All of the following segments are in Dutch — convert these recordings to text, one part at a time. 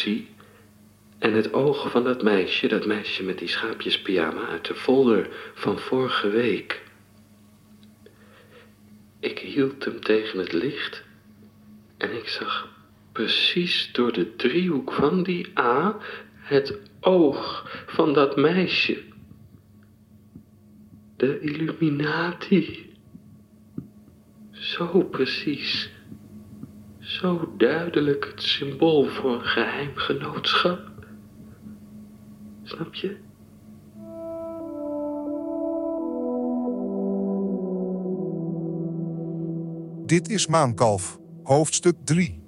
zie. En het oog van dat meisje, dat meisje met die schaapjespyjama uit de folder van vorige week. Ik hield hem tegen het licht en ik zag precies door de driehoek van die A het oog van dat meisje. De Illuminati. Zo precies. Zo duidelijk het symbool voor een geheim genootschap. Snap je? Dit is Maankalf, hoofdstuk 3.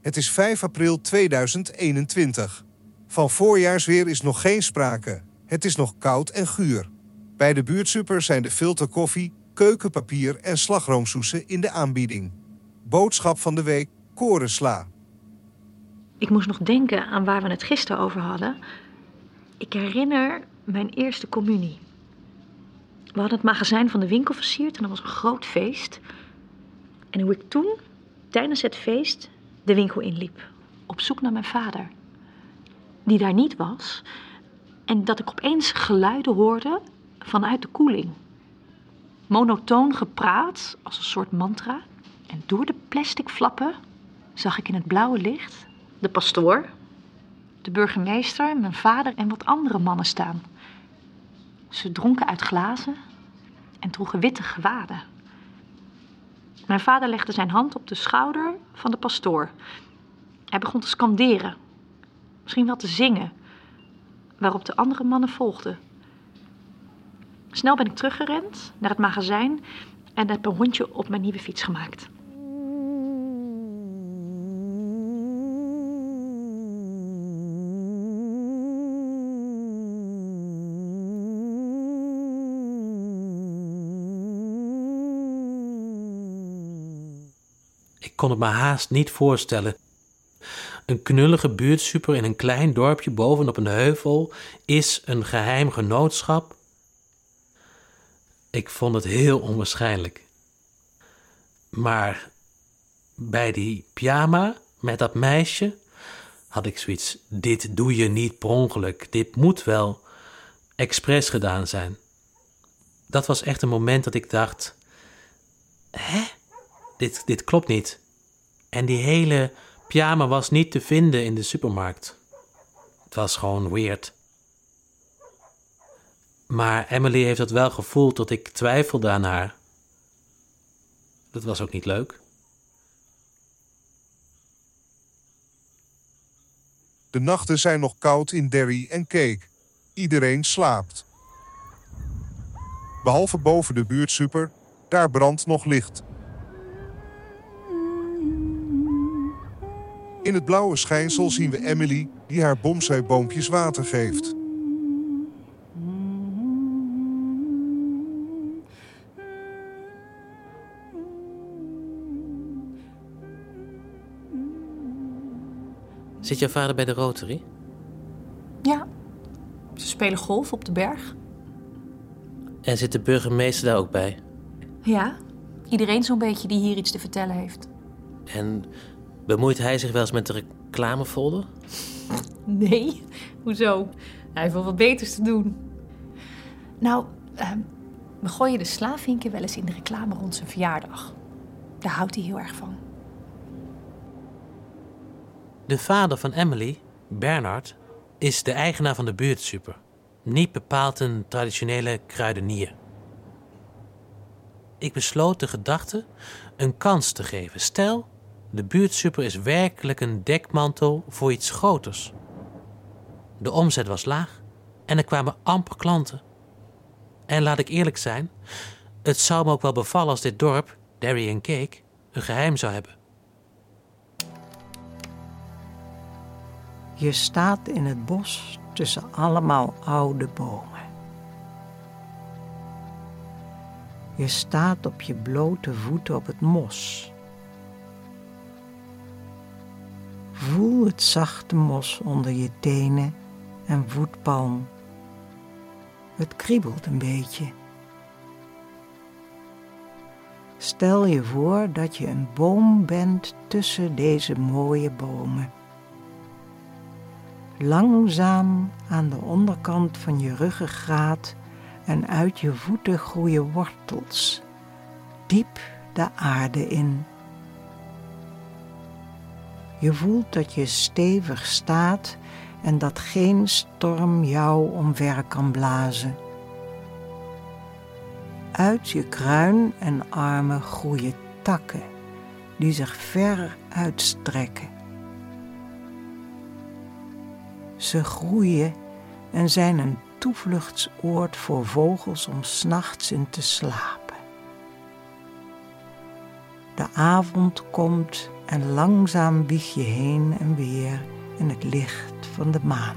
Het is 5 april 2021. Van voorjaarsweer is nog geen sprake. Het is nog koud en guur. Bij de buurtsuper zijn de filterkoffie, keukenpapier en slagroomsoesen in de aanbieding. Boodschap van de week: korensla. Ik moest nog denken aan waar we het gisteren over hadden. Ik herinner mijn eerste communie. We hadden het magazijn van de winkel versierd en dat was een groot feest. En hoe ik toen, tijdens het feest, de winkel inliep. Op zoek naar mijn vader. Die daar niet was. En dat ik opeens geluiden hoorde vanuit de koeling. Monotoon gepraat, als een soort mantra. En door de plastic flappen zag ik in het blauwe licht de pastoor, de burgemeester, mijn vader en wat andere mannen staan. Ze dronken uit glazen en droegen witte gewaden. Mijn vader legde zijn hand op de schouder van de pastoor. Hij begon te skanderen, misschien wel te zingen, waarop de andere mannen volgden. Snel ben ik teruggerend naar het magazijn en heb een rondje op mijn nieuwe fiets gemaakt. Ik kon het me haast niet voorstellen. Een knullige buurtsuper in een klein dorpje bovenop een heuvel is een geheim genootschap. Ik vond het heel onwaarschijnlijk. Maar bij die pyjama met dat meisje had ik zoiets: dit doe je niet per ongeluk. Dit moet wel expres gedaan zijn. Dat was echt een moment dat ik dacht: hè? Dit, dit klopt niet. En die hele pyjama was niet te vinden in de supermarkt. Het was gewoon weird. Maar Emily heeft het wel gevoeld dat ik twijfelde aan haar. Dat was ook niet leuk. De nachten zijn nog koud in Derry en Cake. Iedereen slaapt. Behalve boven de buurtsuper, daar brandt nog licht. In het blauwe schijnsel zien we Emily die haar bomseiboompjes water geeft. Zit jouw vader bij de Rotary? Ja, ze spelen golf op de berg. En zit de burgemeester daar ook bij? Ja, iedereen zo'n beetje die hier iets te vertellen heeft. En bemoeit hij zich wel eens met de reclamefolder? Nee, hoezo? Hij heeft wel wat beters te doen. Nou, ehm, we gooien de slavinken wel eens in de reclame rond zijn verjaardag. Daar houdt hij heel erg van. De vader van Emily, Bernard, is de eigenaar van de buurtsuper. Niet bepaald een traditionele kruidenier. Ik besloot de gedachte een kans te geven. Stel, de buurtsuper is werkelijk een dekmantel voor iets groters. De omzet was laag en er kwamen amper klanten. En laat ik eerlijk zijn, het zou me ook wel bevallen als dit dorp, Derry en Cake, een geheim zou hebben. Je staat in het bos tussen allemaal oude bomen. Je staat op je blote voeten op het mos. Voel het zachte mos onder je tenen en voetpalm. Het kriebelt een beetje. Stel je voor dat je een boom bent tussen deze mooie bomen. Langzaam aan de onderkant van je ruggengraat en uit je voeten groeien wortels, diep de aarde in. Je voelt dat je stevig staat en dat geen storm jou omver kan blazen. Uit je kruin en armen groeien takken die zich ver uitstrekken. Ze groeien en zijn een toevluchtsoord voor vogels om s'nachts in te slapen. De avond komt en langzaam wieg je heen en weer in het licht van de maan.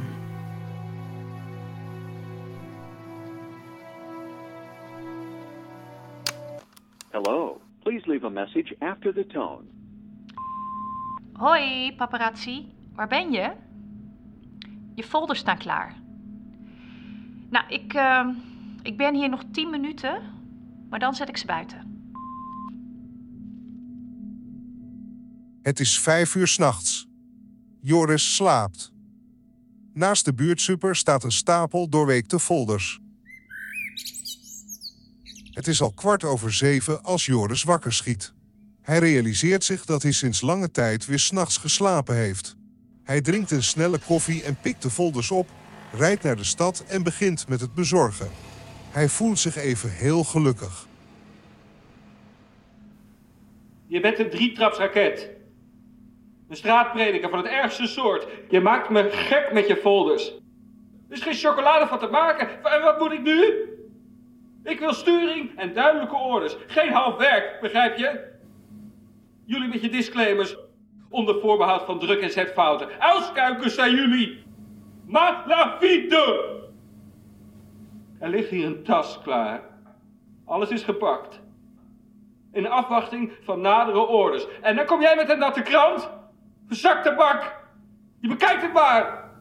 Hello. Please leave a message after the tone. Hoi, paparazzi. Waar ben je? Je folders staan klaar. Nou, ik, eh, ik ben hier nog 10 minuten, maar dan zet ik ze buiten. Het is vijf uur s'nachts. Joris slaapt. Naast de buurtsuper staat een stapel doorweekte folders. Het is al kwart over zeven als Joris wakker schiet. Hij realiseert zich dat hij sinds lange tijd weer s'nachts geslapen heeft. Hij drinkt een snelle koffie en pikt de folders op, rijdt naar de stad en begint met het bezorgen. Hij voelt zich even heel gelukkig. Je bent een drietrapsraket. Een straatprediker van het ergste soort. Je maakt me gek met je folders. Er is geen chocolade van te maken. En wat moet ik nu? Ik wil sturing en duidelijke orders. Geen half werk, begrijp je? Jullie met je disclaimers. Onder voorbehoud van druk- en zetfouten. Uilskuikers zijn jullie. Ma la vide! Er ligt hier een tas klaar. Alles is gepakt. In afwachting van nadere orders. En dan kom jij met een natte krant? Verzakte bak! Je bekijkt het maar!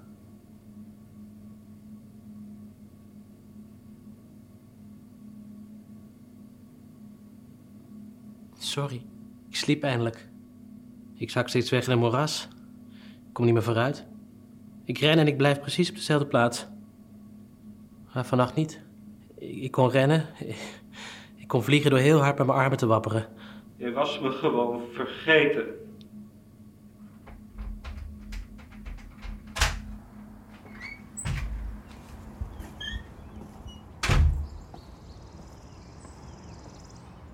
Sorry, ik sliep eindelijk. Ik zak steeds weg in een moeras. Ik kom niet meer vooruit. Ik ren en ik blijf precies op dezelfde plaats. Maar vannacht niet. Ik kon rennen. Ik kon vliegen door heel hard met mijn armen te wapperen. Je was me gewoon vergeten.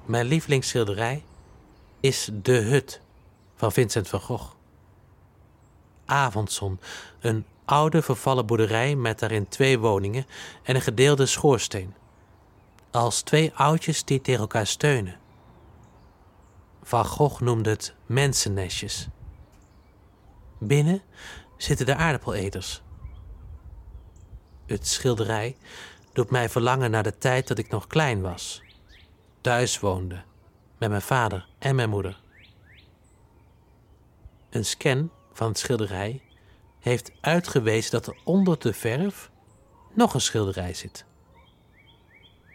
Mijn lievelingsschilderij is De Hut van Vincent van Gogh. Avondzon, een oude vervallen boerderij met daarin twee woningen en een gedeelde schoorsteen. Als twee oudjes die tegen elkaar steunen. Van Gogh noemde het mensennestjes. Binnen zitten de aardappeleters. Het schilderij doet mij verlangen naar de tijd dat ik nog klein was. Thuis woonde, met mijn vader en mijn moeder. Een scan van het schilderij heeft uitgewezen dat er onder de verf nog een schilderij zit.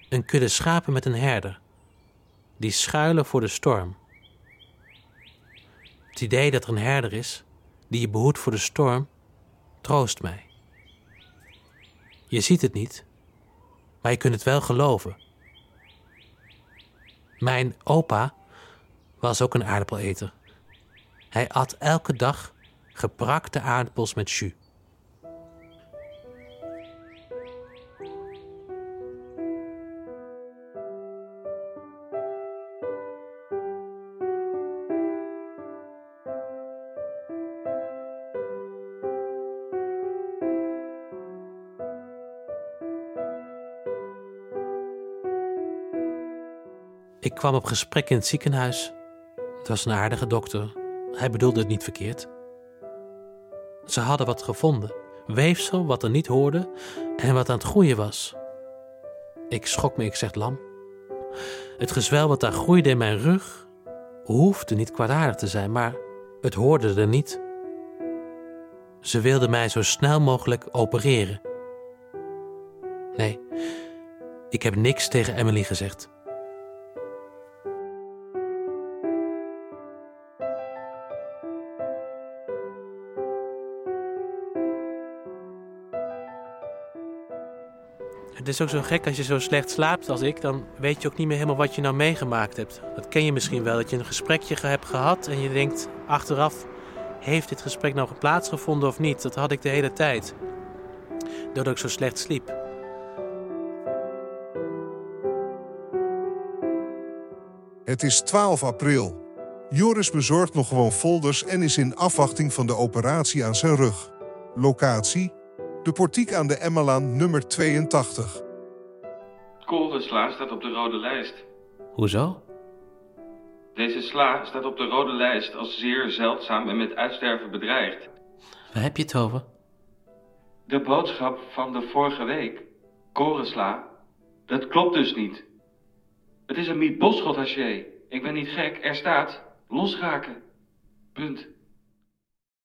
Een kudde schapen met een herder, die schuilen voor de storm. Het idee dat er een herder is die je behoedt voor de storm, troost mij. Je ziet het niet, maar je kunt het wel geloven. Mijn opa was ook een aardappeleter. Hij at elke dag geprakte aardappels met jus. Ik kwam op gesprek in het ziekenhuis. Het was een aardige dokter. Hij bedoelde het niet verkeerd. Ze hadden wat gevonden. Weefsel wat er niet hoorde en wat aan het groeien was. Ik schrok me, ik zeg lam. Het gezwel wat daar groeide in mijn rug hoefde niet kwaadaardig te zijn, maar het hoorde er niet. Ze wilden mij zo snel mogelijk opereren. Nee, ik heb niks tegen Emily gezegd. Het is ook zo gek als je zo slecht slaapt als ik, dan weet je ook niet meer helemaal wat je nou meegemaakt hebt. Dat ken je misschien wel, dat je een gesprekje ge- hebt gehad en je denkt achteraf, heeft dit gesprek nou plaatsgevonden of niet? Dat had ik de hele tijd. Doordat ik zo slecht sliep. Het is 12 april. Joris bezorgt nog gewoon folders en is in afwachting van de operatie aan zijn rug. Locatie: de portiek aan de Emmelaan nummer 82. Korensla staat op de rode lijst. Hoezo? Deze sla staat op de rode lijst als zeer zeldzaam en met uitsterven bedreigd. Waar heb je het over? De boodschap van de vorige week, korensla, dat klopt dus niet. Het is een Miet Boschot haché. Ik ben niet gek, er staat losraken. Punt.